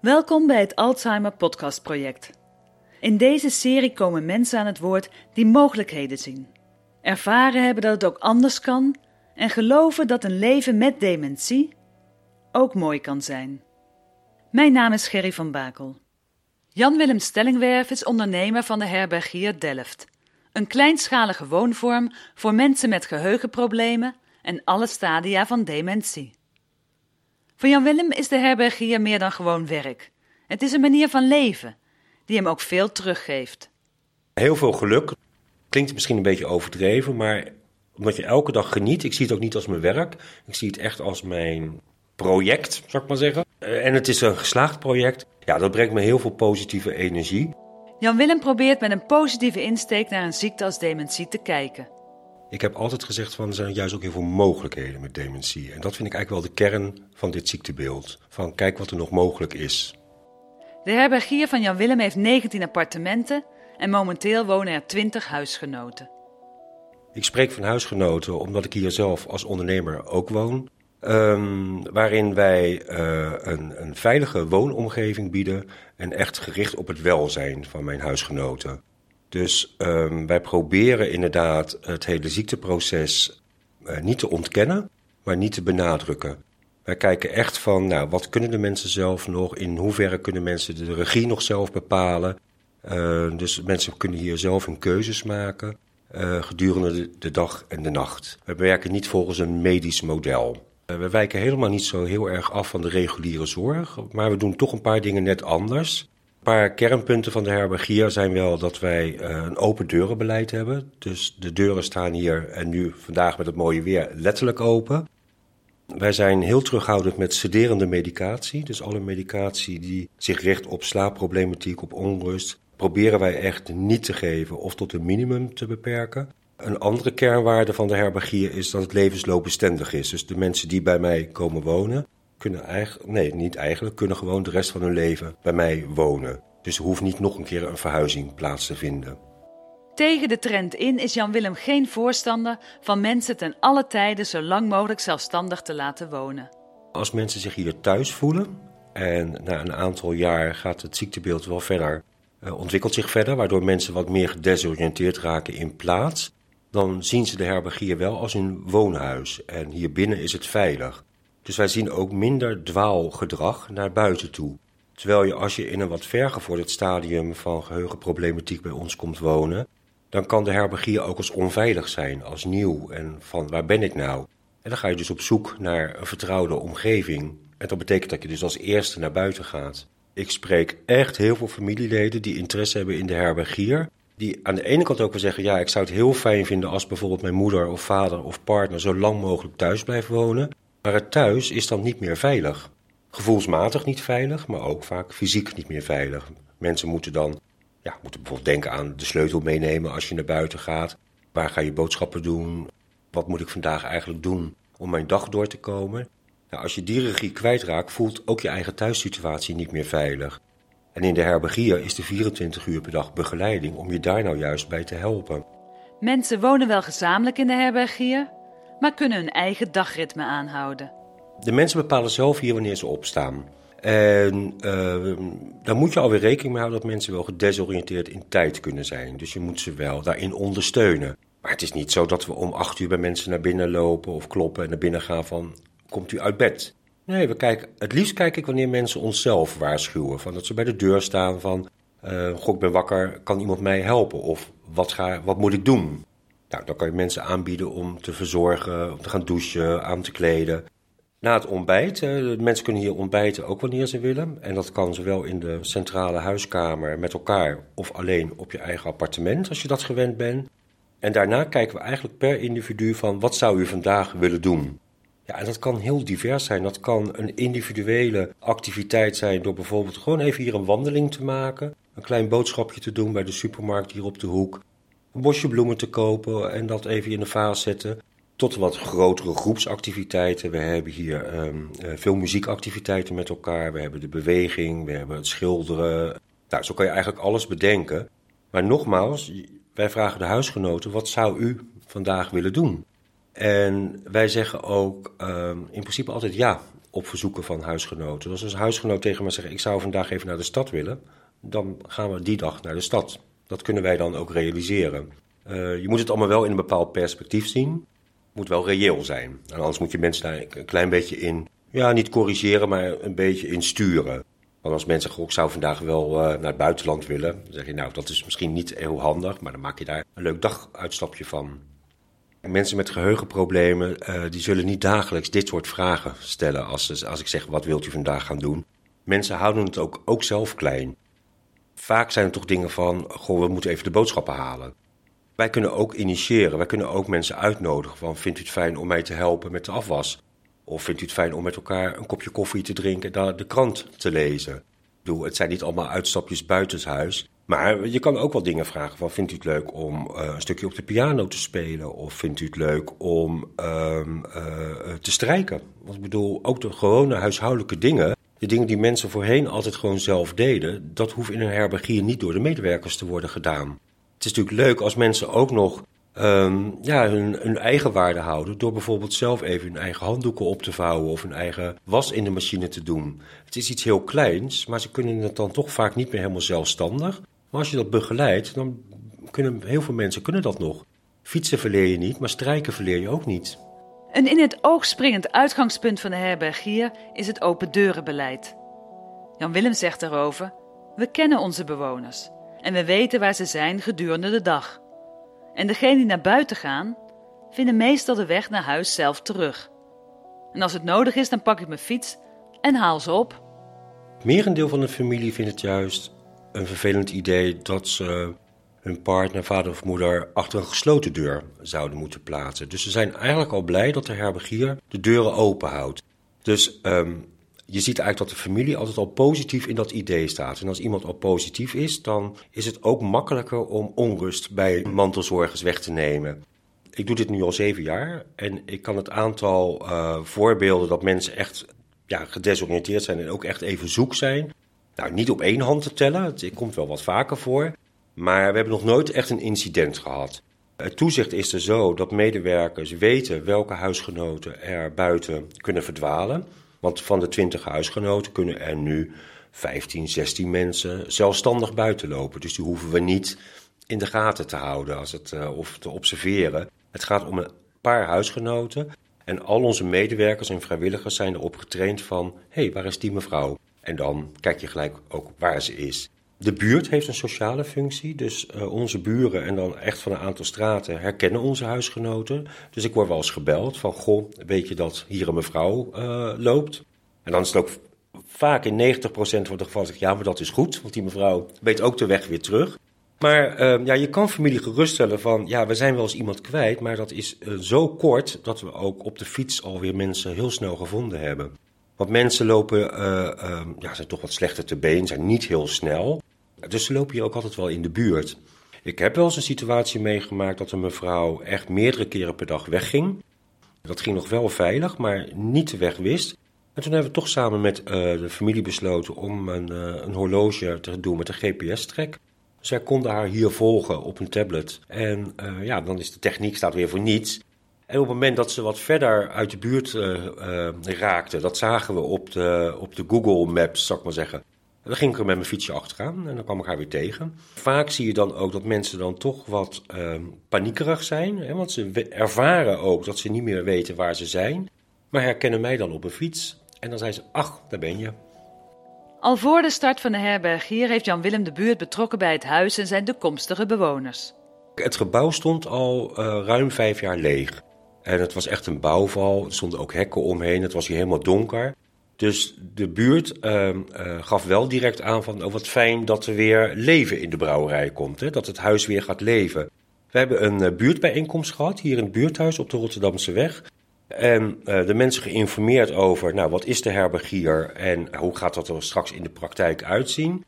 Welkom bij het Alzheimer Podcast Project. In deze serie komen mensen aan het woord die mogelijkheden zien, ervaren hebben dat het ook anders kan en geloven dat een leven met dementie ook mooi kan zijn. Mijn naam is Gerry van Bakel. Jan-Willem Stellingwerf is ondernemer van de herbergier Delft, een kleinschalige woonvorm voor mensen met geheugenproblemen en alle stadia van dementie. Voor Jan-Willem is de herbergier meer dan gewoon werk. Het is een manier van leven die hem ook veel teruggeeft. Heel veel geluk. Klinkt misschien een beetje overdreven, maar omdat je elke dag geniet. Ik zie het ook niet als mijn werk. Ik zie het echt als mijn project, zou ik maar zeggen. Eh, En het is een geslaagd project. Ja, dat brengt me heel veel positieve energie. Jan-Willem probeert met een positieve insteek naar een ziekte als dementie te kijken. Ik heb altijd gezegd van er zijn juist ook heel veel mogelijkheden met dementie. En dat vind ik eigenlijk wel de kern van dit ziektebeeld. Van kijk wat er nog mogelijk is. De herbergier van Jan-Willem heeft 19 appartementen en momenteel wonen er 20 huisgenoten. Ik spreek van huisgenoten omdat ik hier zelf als ondernemer ook woon. Ehm, waarin wij eh, een, een veilige woonomgeving bieden en echt gericht op het welzijn van mijn huisgenoten. Dus ehm, wij proberen inderdaad het hele ziekteproces eh, niet te ontkennen, maar niet te benadrukken. Wij kijken echt van, nou, wat kunnen de mensen zelf nog? In hoeverre kunnen mensen de regie nog zelf bepalen? Uh, dus mensen kunnen hier zelf hun keuzes maken uh, gedurende de, dag en de nacht. We werken niet volgens een medisch model. Uh, we wijken helemaal niet zo heel erg af van de reguliere zorg, maar we doen toch een paar dingen net anders. Paar kernpunten van de herbergier zijn wel dat wij uh, een open deurenbeleid hebben. Dus de deuren staan hier en nu vandaag met het mooie weer letterlijk open. Wij zijn heel terughoudend met sederende medicatie. Dus alle medicatie die zich richt op slaapproblematiek, op onrust, proberen wij echt niet te geven of tot een minimum te beperken. Een andere kernwaarde van de herbergier is dat het levensloopbestendig is. Dus de mensen die bij mij komen wonen, kunnen eigenlijk, nee, niet eigenlijk, kunnen gewoon de rest van hun leven bij mij wonen. Dus er hoeft niet nog een keer een verhuizing plaats te vinden. Tegen de trend in is Jan-Willem geen voorstander van mensen ten alle tijden zo lang mogelijk zelfstandig te laten wonen. Als mensen zich hier thuis voelen en na een aantal jaar gaat het ziektebeeld wel verder, uh, ontwikkelt zich verder, waardoor mensen wat meer gedesoriënteerd raken in plaats, dan zien ze de herbergier wel als hun woonhuis en hier binnen is het veilig. Dus wij zien ook minder dwaalgedrag naar buiten toe. Terwijl je als je in een wat vergevorderd stadium van geheugenproblematiek bij ons komt wonen, dan kan de herbergier ook als onveilig zijn, als nieuw en van waar ben ik nou? En dan ga je dus op zoek naar een vertrouwde omgeving. En dat betekent dat je dus als eerste naar buiten gaat. Ik spreek echt heel veel familieleden die interesse hebben in de herbergier. Die aan de ene kant ook wel zeggen: ja, ik zou het heel fijn vinden als bijvoorbeeld mijn moeder of vader of partner zo lang mogelijk thuis blijft wonen. Maar het thuis is dan niet meer veilig. Gevoelsmatig niet veilig, maar ook vaak fysiek niet meer veilig. Mensen moeten dan ja, moeten bijvoorbeeld denken aan de sleutel meenemen als je naar buiten gaat. Waar ga je boodschappen doen? Wat moet ik vandaag eigenlijk doen om mijn dag door te komen? Nou, als je die regie kwijtraakt, voelt ook je eigen thuissituatie niet meer veilig. En in de herbergier is de 24 uur per dag begeleiding om je daar nou juist bij te helpen. Mensen wonen wel gezamenlijk in de herbergier, maar kunnen hun eigen dagritme aanhouden. De mensen bepalen zelf hier wanneer ze opstaan. En uh, daar moet je alweer rekening mee houden dat mensen wel gedesoriënteerd in tijd kunnen zijn. Dus je moet ze wel daarin ondersteunen. Maar het is niet zo dat we om acht uur bij mensen naar binnen lopen of kloppen en naar binnen gaan van komt u uit bed? Nee, we kijken, het liefst kijk ik wanneer mensen onszelf waarschuwen. Van dat ze bij de deur staan van Uh, goh, ik ben wakker, kan iemand mij helpen? Of wat, ga, wat moet ik doen? Nou, dan kan je mensen aanbieden om te verzorgen, om te gaan douchen, aan te kleden. Na het ontbijt, uh, mensen kunnen hier ontbijten ook wanneer ze willen. En dat kan zowel in de centrale huiskamer met elkaar of alleen op je eigen appartement als je dat gewend bent. En daarna kijken we eigenlijk per individu van wat zou u vandaag willen doen. Ja, en dat kan heel divers zijn. Dat kan een individuele activiteit zijn door bijvoorbeeld gewoon even hier een wandeling te maken. Een klein boodschapje te doen bij de supermarkt hier op de hoek. Een bosje bloemen te kopen en dat even in de vaas zetten. Tot wat grotere groepsactiviteiten. We hebben hier um, veel muziekactiviteiten met elkaar. We hebben de beweging, we hebben het schilderen. Nou, zo kan je eigenlijk alles bedenken. Maar nogmaals, wij vragen de huisgenoten: wat zou u vandaag willen doen? En wij zeggen ook um, in principe altijd ja op verzoeken van huisgenoten. Dus als een huisgenoot tegen me zegt: Ik zou vandaag even naar de stad willen, dan gaan we die dag naar de stad. Dat kunnen wij dan ook realiseren. Uh, je moet het allemaal wel in een bepaald perspectief zien. Moet wel reëel zijn. Anders moet je mensen daar een klein beetje in, ja, niet corrigeren, maar een beetje in sturen. Want als mensen zeggen, ik zou vandaag wel uh, naar het buitenland willen, dan zeg je, nou, dat is misschien niet heel handig, maar dan maak je daar een leuk daguitstapje van. Mensen met geheugenproblemen, uh, die zullen niet dagelijks dit soort vragen stellen als, als ik zeg, wat wilt u vandaag gaan doen? Mensen houden het ook, ook zelf klein. Vaak zijn er toch dingen van, goh, we moeten even de boodschappen halen. Wij kunnen ook initiëren, wij kunnen ook mensen uitnodigen van, vindt u het fijn om mij te helpen met de afwas? Of vindt u het fijn om met elkaar een kopje koffie te drinken en de krant te lezen? Ik bedoel, het zijn niet allemaal uitstapjes buitenshuis. Maar je kan ook wel dingen vragen van, vindt u het leuk om uh, een stukje op de piano te spelen? Of vindt u het leuk om uh, uh, te strijken? Want ik bedoel, ook de gewone huishoudelijke dingen, de dingen die mensen voorheen altijd gewoon zelf deden, dat hoeft in een herbergier niet door de medewerkers te worden gedaan. Het is natuurlijk leuk als mensen ook nog um, ja, hun, hun, eigen waarde houden. Door bijvoorbeeld zelf even hun eigen handdoeken op te vouwen of hun eigen was in de machine te doen. Het is iets heel kleins, maar ze kunnen het dan toch vaak niet meer helemaal zelfstandig. Maar als je dat begeleidt, dan kunnen heel veel mensen kunnen dat nog. Fietsen verleer je niet, maar strijken verleer je ook niet. Een in het oog springend uitgangspunt van de herbergier is het open deurenbeleid. Jan Willem zegt daarover: We kennen onze bewoners en we weten waar ze zijn gedurende de dag. En degenen die naar buiten gaan, vinden meestal de weg naar huis zelf terug. En als het nodig is, dan pak ik mijn fiets en haal ze op. Merendeel van de familie vindt het juist een vervelend idee dat ze hun partner, vader of moeder achter een gesloten deur zouden moeten plaatsen. Dus ze zijn eigenlijk al blij dat de herbergier de deuren open houdt. Dus um, je ziet eigenlijk dat de familie altijd al positief in dat idee staat. En als iemand al positief is, dan is het ook makkelijker om onrust bij mantelzorgers weg te nemen. Ik doe dit nu al zeven jaar en ik kan het aantal uh, voorbeelden dat mensen echt ja, gedesoriënteerd zijn en ook echt even zoek zijn, nou, niet op één hand te tellen. Het komt wel wat vaker voor. Maar we hebben nog nooit echt een incident gehad. Het toezicht is er zo dat medewerkers weten welke huisgenoten er buiten kunnen verdwalen. Want van de 20 huisgenoten kunnen er nu 15, 16 mensen zelfstandig buiten lopen. Dus die hoeven we niet in de gaten te houden als het, uh, of te observeren. Het gaat om een paar huisgenoten. En al onze medewerkers en vrijwilligers zijn erop getraind van... hé, hey, waar is die mevrouw? En dan kijk je gelijk ook waar ze is. De buurt heeft een sociale functie, dus uh, onze buren en dan echt van een aantal straten herkennen onze huisgenoten. Dus ik word wel eens gebeld van, goh, weet je dat hier een mevrouw uh, loopt? En dan is het ook vaak in 90% van de gevallen ja, maar dat is goed, want die mevrouw weet ook de weg weer terug. Maar uh, ja, je kan familie geruststellen van, ja, we zijn wel eens iemand kwijt, maar dat is zo kort dat we ook op de fiets alweer mensen heel snel gevonden hebben. Want mensen lopen, uh, ja, zijn toch wat slechter te been, zijn niet heel snel. Dus ze lopen hier ook altijd wel in de buurt. Ik heb wel eens een situatie meegemaakt dat een mevrouw echt meerdere keren per dag wegging. Dat ging nog wel veilig, maar niet de weg wist. En toen hebben we toch samen met uh, de familie besloten om een, uh, een horloge te doen met een GPS-trek. Zij konden haar hier volgen op een tablet. En uh, ja, dan is de techniek staat weer voor niets. En op het moment dat ze wat verder uit de buurt raakte, dat zagen we op de, op de Google Maps, zal ik maar zeggen. Dan ging ik er met mijn fietsje achteraan en dan kwam ik haar weer tegen. Vaak zie je dan ook dat mensen dan toch wat uh, paniekerig zijn. Hè, want ze ervaren ook dat ze niet meer weten waar ze zijn. Maar herkennen mij dan op een fiets. En dan zijn ze, ach, daar ben je. Al voor de start van de herbergier heeft Jan Willem de buurt betrokken bij het huis en zijn toekomstige bewoners. Het gebouw stond al uh, ruim vijf jaar leeg. En het was echt een bouwval. Er stonden ook hekken omheen. Het was hier helemaal donker. Dus de buurt uh, uh, gaf wel direct aan van oh, wat fijn dat er weer leven in de brouwerij komt. Hè? Dat het huis weer gaat leven. We hebben een uh, buurtbijeenkomst gehad hier in het buurthuis op de Rotterdamse weg. En de mensen geïnformeerd over nou, wat is de herbergier en hoe gaat dat er straks in de praktijk uitzien.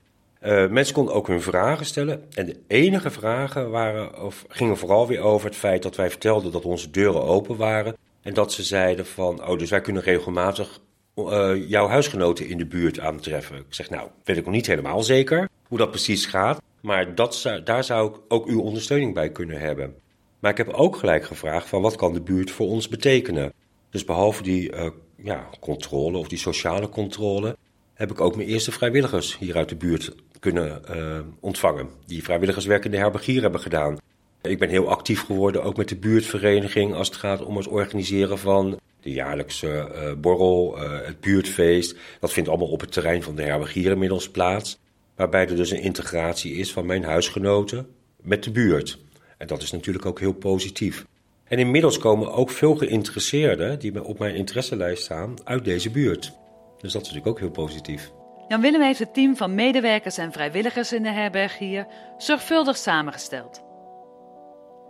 Mensen konden ook hun vragen stellen. En de enige vragen waren, of gingen vooral weer over het feit dat wij vertelden dat onze deuren open waren. En dat ze zeiden van, oh, dus wij kunnen regelmatig uh, jouw huisgenoten in de buurt aantreffen. Ik zeg, nou, weet ik nog niet helemaal zeker hoe dat precies gaat. Maar dat, daar zou ik ook uw ondersteuning bij kunnen hebben. Maar ik heb ook gelijk gevraagd van, wat kan de buurt voor ons betekenen? Dus behalve die uh, ja, controle of die sociale controle, heb ik ook mijn eerste vrijwilligers hier uit de buurt kunnen uh, ontvangen. Die vrijwilligerswerk in de herbergier hebben gedaan. Ik ben heel actief geworden, ook met de buurtvereniging, als het gaat om het organiseren van de jaarlijkse uh, borrel, uh, het buurtfeest. Dat vindt allemaal op het terrein van de herbergier inmiddels plaats. Waarbij er dus een integratie is van mijn huisgenoten met de buurt. En dat is natuurlijk ook heel positief. En inmiddels komen ook veel geïnteresseerden die op mijn interesselijst staan uit deze buurt. Dus dat is natuurlijk ook heel positief. Jan Willem heeft het team van medewerkers en vrijwilligers in de herberg hier zorgvuldig samengesteld.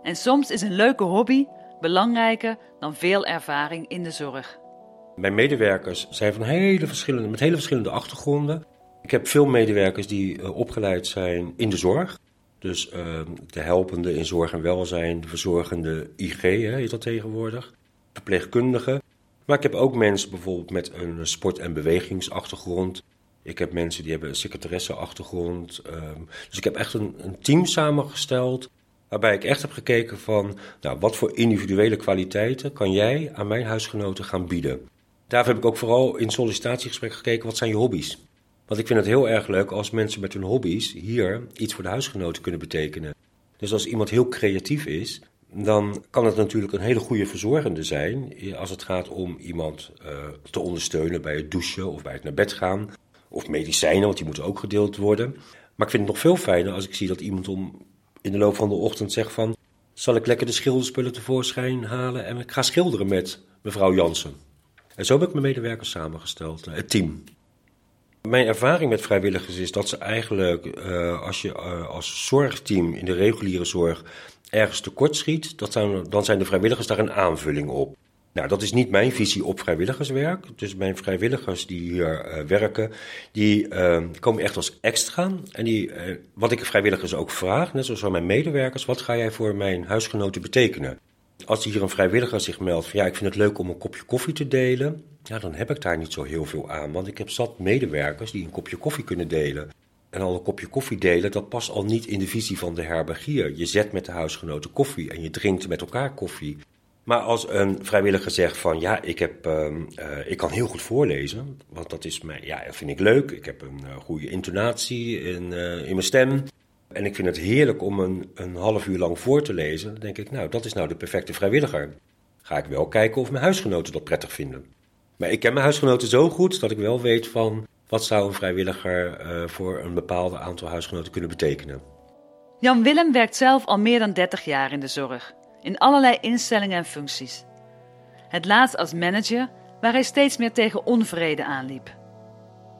En soms is een leuke hobby belangrijker dan veel ervaring in de zorg. Mijn medewerkers zijn van hele verschillende, met hele verschillende achtergronden. Ik heb veel medewerkers die uh, opgeleid zijn in de zorg. Dus uh, de helpende in zorg en welzijn, de verzorgende IG hè, heet dat tegenwoordig. Verpleegkundigen. Maar ik heb ook mensen bijvoorbeeld met een sport- en bewegingsachtergrond. Ik heb mensen die hebben een secretaresseachtergrond. Um, dus ik heb echt een, een, team samengesteld. Waarbij ik echt heb gekeken van, nou, wat voor individuele kwaliteiten kan jij aan mijn huisgenoten gaan bieden. Daarvoor heb ik ook vooral in sollicitatiegesprek gekeken, wat zijn je hobby's? Want ik vind het heel erg leuk als mensen met hun hobby's hier iets voor de huisgenoten kunnen betekenen. Dus als iemand heel creatief is, dan kan het natuurlijk een hele goede verzorgende zijn als het gaat om iemand uh, te ondersteunen bij het douchen of bij het naar bed gaan. Of medicijnen, want die moeten ook gedeeld worden. Maar ik vind het nog veel fijner als ik zie dat iemand om in de loop van de ochtend zegt van... zal ik lekker de schilderspullen tevoorschijn halen en ik ga schilderen met mevrouw Jansen. En zo heb ik mijn medewerkers samengesteld, eh, het team. Mijn ervaring met vrijwilligers is dat ze eigenlijk, uh, als je uh, als zorgteam in de reguliere zorg ergens tekort schiet, dat zijn, dan zijn de vrijwilligers daar een aanvulling op. Nou, dat is niet mijn visie op vrijwilligerswerk. Dus mijn vrijwilligers die hier uh, werken, die uh, komen echt als extra. En die, uh, wat ik vrijwilligers ook vraag, net zoals mijn medewerkers, wat ga jij voor mijn huisgenoten betekenen? Als hier een vrijwilliger zich meldt van ja, ik vind het leuk om een kopje koffie te delen, ja, dan heb ik daar niet zo heel veel aan. Want ik heb zat medewerkers die een kopje koffie kunnen delen. En al een kopje koffie delen, dat past al niet in de visie van de herbergier. Je zet met de huisgenoten koffie en je drinkt met elkaar koffie. Maar als een vrijwilliger zegt van ja, ik, heb, uh, uh, ik kan heel goed voorlezen, want dat is mij, ja, vind ik leuk. Ik heb een uh, goede intonatie in, in mijn stem. En ik vind het heerlijk om een, een half uur lang voor te lezen. Dan denk ik, nou, dat is nou de perfecte vrijwilliger. Ga ik wel kijken of mijn huisgenoten dat prettig vinden. Maar ik ken mijn huisgenoten zo goed dat ik wel weet van wat zou een vrijwilliger voor een bepaald aantal huisgenoten kunnen betekenen. Jan Willem werkt zelf al meer dan 30 jaar in de zorg in allerlei instellingen en functies. Het laatst als manager, waar hij steeds meer tegen onvrede aanliep.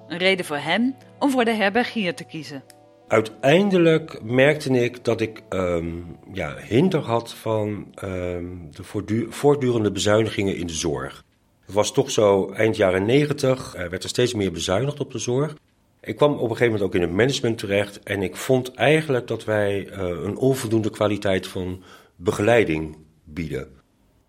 Een reden voor hem om voor de herbergier te kiezen. Uiteindelijk merkte ik dat ik um, ja, hinder had van um, de voortdurende bezuinigingen in de zorg. Het was toch zo, eind jaren negentig werd er steeds meer bezuinigd op de zorg. Ik kwam op een gegeven moment ook in het management terecht en ik vond eigenlijk dat wij uh, een onvoldoende kwaliteit van begeleiding bieden.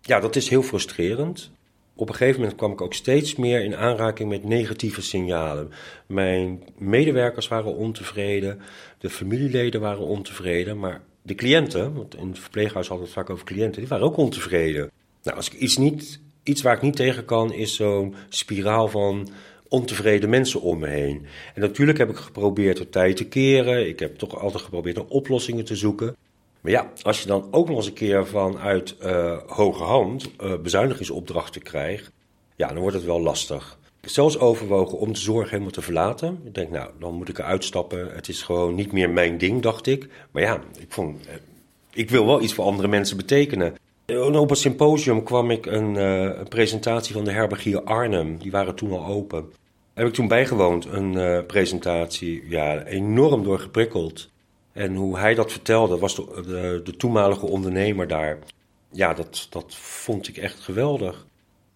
Ja, dat is heel frustrerend. Op een gegeven moment kwam ik ook steeds meer in aanraking met negatieve signalen. Mijn medewerkers waren ontevreden, de familieleden waren ontevreden, maar de cliënten, want in het verpleeghuis hadden we het vaak over cliënten, die waren ook ontevreden. Nou, als ik iets, niet, iets waar ik niet tegen kan, is zo'n spiraal van ontevreden mensen om me heen. En natuurlijk heb ik geprobeerd de tijd te keren. Ik heb toch altijd geprobeerd naar oplossingen te zoeken. Maar ja, als je dan ook nog eens een keer vanuit uh, hoge hand uh, bezuinigingsopdrachten krijgt, ja, dan wordt het wel lastig. zelfs overwogen om de zorg helemaal te verlaten. Ik denk, nou, dan moet ik eruit stappen. Het is gewoon niet meer mijn ding, dacht ik. Maar ja, ik vond, eh, ik wil wel iets voor andere mensen betekenen. En op een symposium kwam ik een, presentatie van de herbergier Arnhem. Die waren toen al open. Heb ik toen bijgewoond, een presentatie. Ja, enorm door geprikkeld. En hoe hij dat vertelde, was de, de, toenmalige ondernemer daar. Ja, dat, dat vond ik echt geweldig.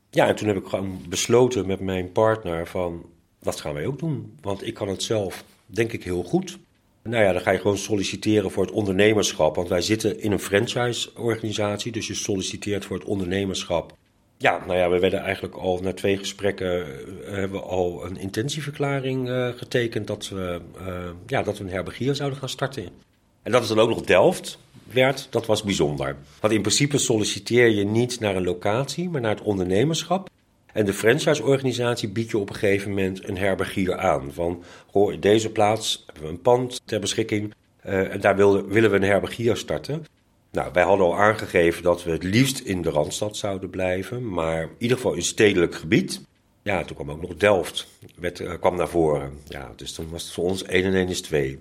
Ja, en toen heb ik gewoon besloten met mijn partner van, dat gaan wij ook doen. Want ik kan het zelf, denk ik, heel goed. Nou ja, dan ga je gewoon solliciteren voor het ondernemerschap. Want wij zitten in een franchise-organisatie, dus je solliciteert voor het ondernemerschap. Ja, nou ja, we werden eigenlijk al na twee gesprekken uh, hebben we al een intentieverklaring uh, getekend dat we, uh, ja, dat we een herbergier zouden gaan starten. En dat is dan ook nog Delft werd, dat was bijzonder. Want in principe solliciteer je niet naar een locatie, maar naar het ondernemerschap. En de franchise-organisatie biedt je op een gegeven moment een herbergier aan. Van, hoor, in deze plaats hebben we een pand ter beschikking en daar willen we een herbergier starten. Nou, wij hadden al aangegeven dat we het liefst in de Randstad zouden blijven, maar in ieder geval in stedelijk gebied. Ja, toen kwam ook nog Delft, werd, uh, kwam naar voren. Ja, dus dan was het voor ons 1 en 1 is 2.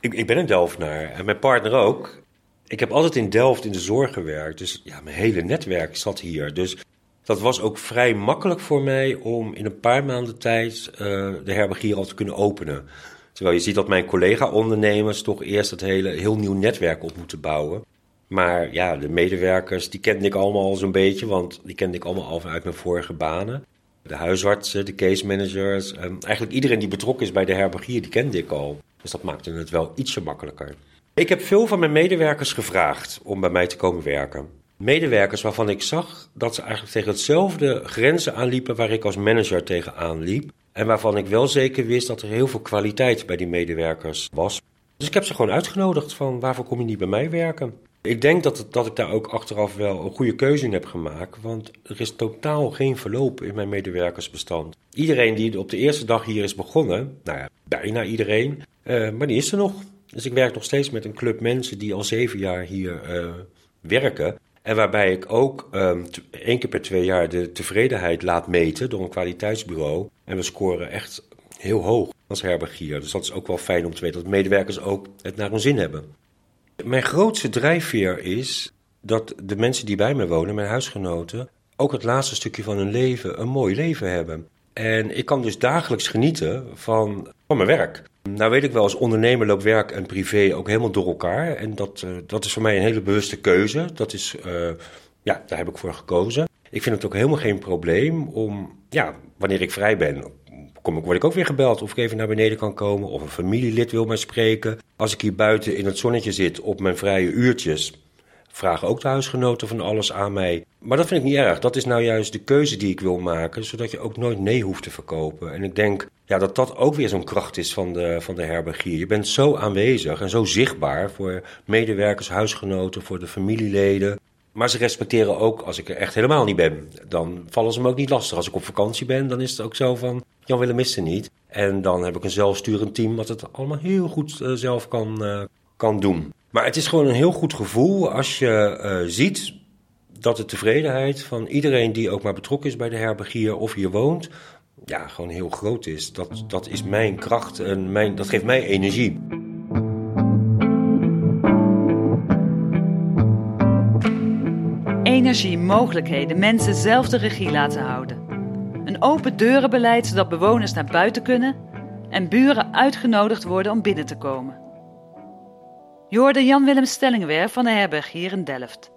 Ik, ik ben een Delftenaar en mijn partner ook. Ik heb altijd in Delft in de zorg gewerkt, dus ja, mijn hele netwerk zat hier. Dus dat was ook vrij makkelijk voor mij om in een paar maanden tijd uh, de herbergier al te kunnen openen. Terwijl je ziet dat mijn collega-ondernemers toch eerst het hele heel nieuw netwerk op moeten bouwen. Maar ja, de medewerkers, die kende ik allemaal al zo'n beetje, want die kende ik allemaal al uit mijn vorige banen. De huisartsen, de case managers, um, eigenlijk iedereen die betrokken is bij de herbergier, die kende ik al. Dus dat maakte het wel ietsje makkelijker. Ik heb veel van mijn medewerkers gevraagd om bij mij te komen werken. Medewerkers waarvan ik zag dat ze eigenlijk tegen hetzelfde grenzen aanliepen waar ik als manager tegenaan liep. En waarvan ik wel zeker wist dat er heel veel kwaliteit bij die medewerkers was. Dus ik heb ze gewoon uitgenodigd van waarvoor kom je niet bij mij werken? Ik denk dat, dat ik daar ook achteraf wel een goede keuze in heb gemaakt. Want er is totaal geen verloop in mijn medewerkersbestand. Iedereen die op de eerste dag hier is begonnen, nou ja, bijna iedereen, uh, maar die is er nog. Dus ik werk nog steeds met een club mensen die al zeven jaar hier uh, werken. En waarbij ik ook um, één keer per twee jaar de tevredenheid laat meten door een kwaliteitsbureau. En we scoren echt heel hoog als herbergier. Dus dat is ook wel fijn om te weten dat medewerkers ook het naar hun zin hebben. Mijn grootste drijfveer is dat de mensen die bij me wonen, mijn huisgenoten, ook het laatste stukje van hun leven een mooi leven hebben. En ik kan dus dagelijks genieten van, van mijn werk. Nou weet ik wel, als ondernemer loopt werk en privé ook helemaal door elkaar. En dat, uh, dat is voor mij een hele bewuste keuze. Dat is, uh, ja, daar heb ik voor gekozen. Ik vind het ook helemaal geen probleem om, ja, wanneer ik vrij ben, kom ik, word ik ook weer gebeld of ik even naar beneden kan komen. Of een familielid wil mij spreken. Als ik hier buiten in het zonnetje zit op mijn vrije uurtjes, vragen ook de huisgenoten van alles aan mij. Maar dat vind ik niet erg. Dat is nou juist de keuze die ik wil maken, zodat je ook nooit nee hoeft te verkopen. En ik denk ja, dat dat ook weer zo'n kracht is van de, van de herbergier. Je bent zo aanwezig en zo zichtbaar voor medewerkers, huisgenoten, voor de familieleden. Maar ze respecteren ook als ik er echt helemaal niet ben. Dan vallen ze me ook niet lastig. Als ik op vakantie ben, dan is het ook zo van Jan Willem is er niet. En dan heb ik een zelfsturend team wat het allemaal heel goed uh, zelf kan, uh, kan doen. Maar het is gewoon een heel goed gevoel als je uh, ziet dat de tevredenheid van iedereen die ook maar betrokken is bij de herbergier of hier woont, ja, gewoon heel groot is. Dat, dat is mijn kracht en mijn, dat geeft mij energie. Mogelijkheden, mensen zelf de regie laten houden. Een open deurenbeleid zodat bewoners naar buiten kunnen en buren uitgenodigd worden om binnen te komen. Je Jan-Willem Stellingwer van de herberg hier in Delft.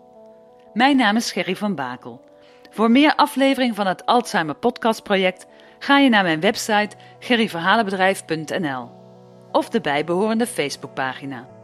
Mijn naam is Gerry van Bakel. Voor meer aflevering van het Alzheimer Podcast Project ga je naar mijn website gerryverhalenbedrijf.nl of de bijbehorende Facebookpagina.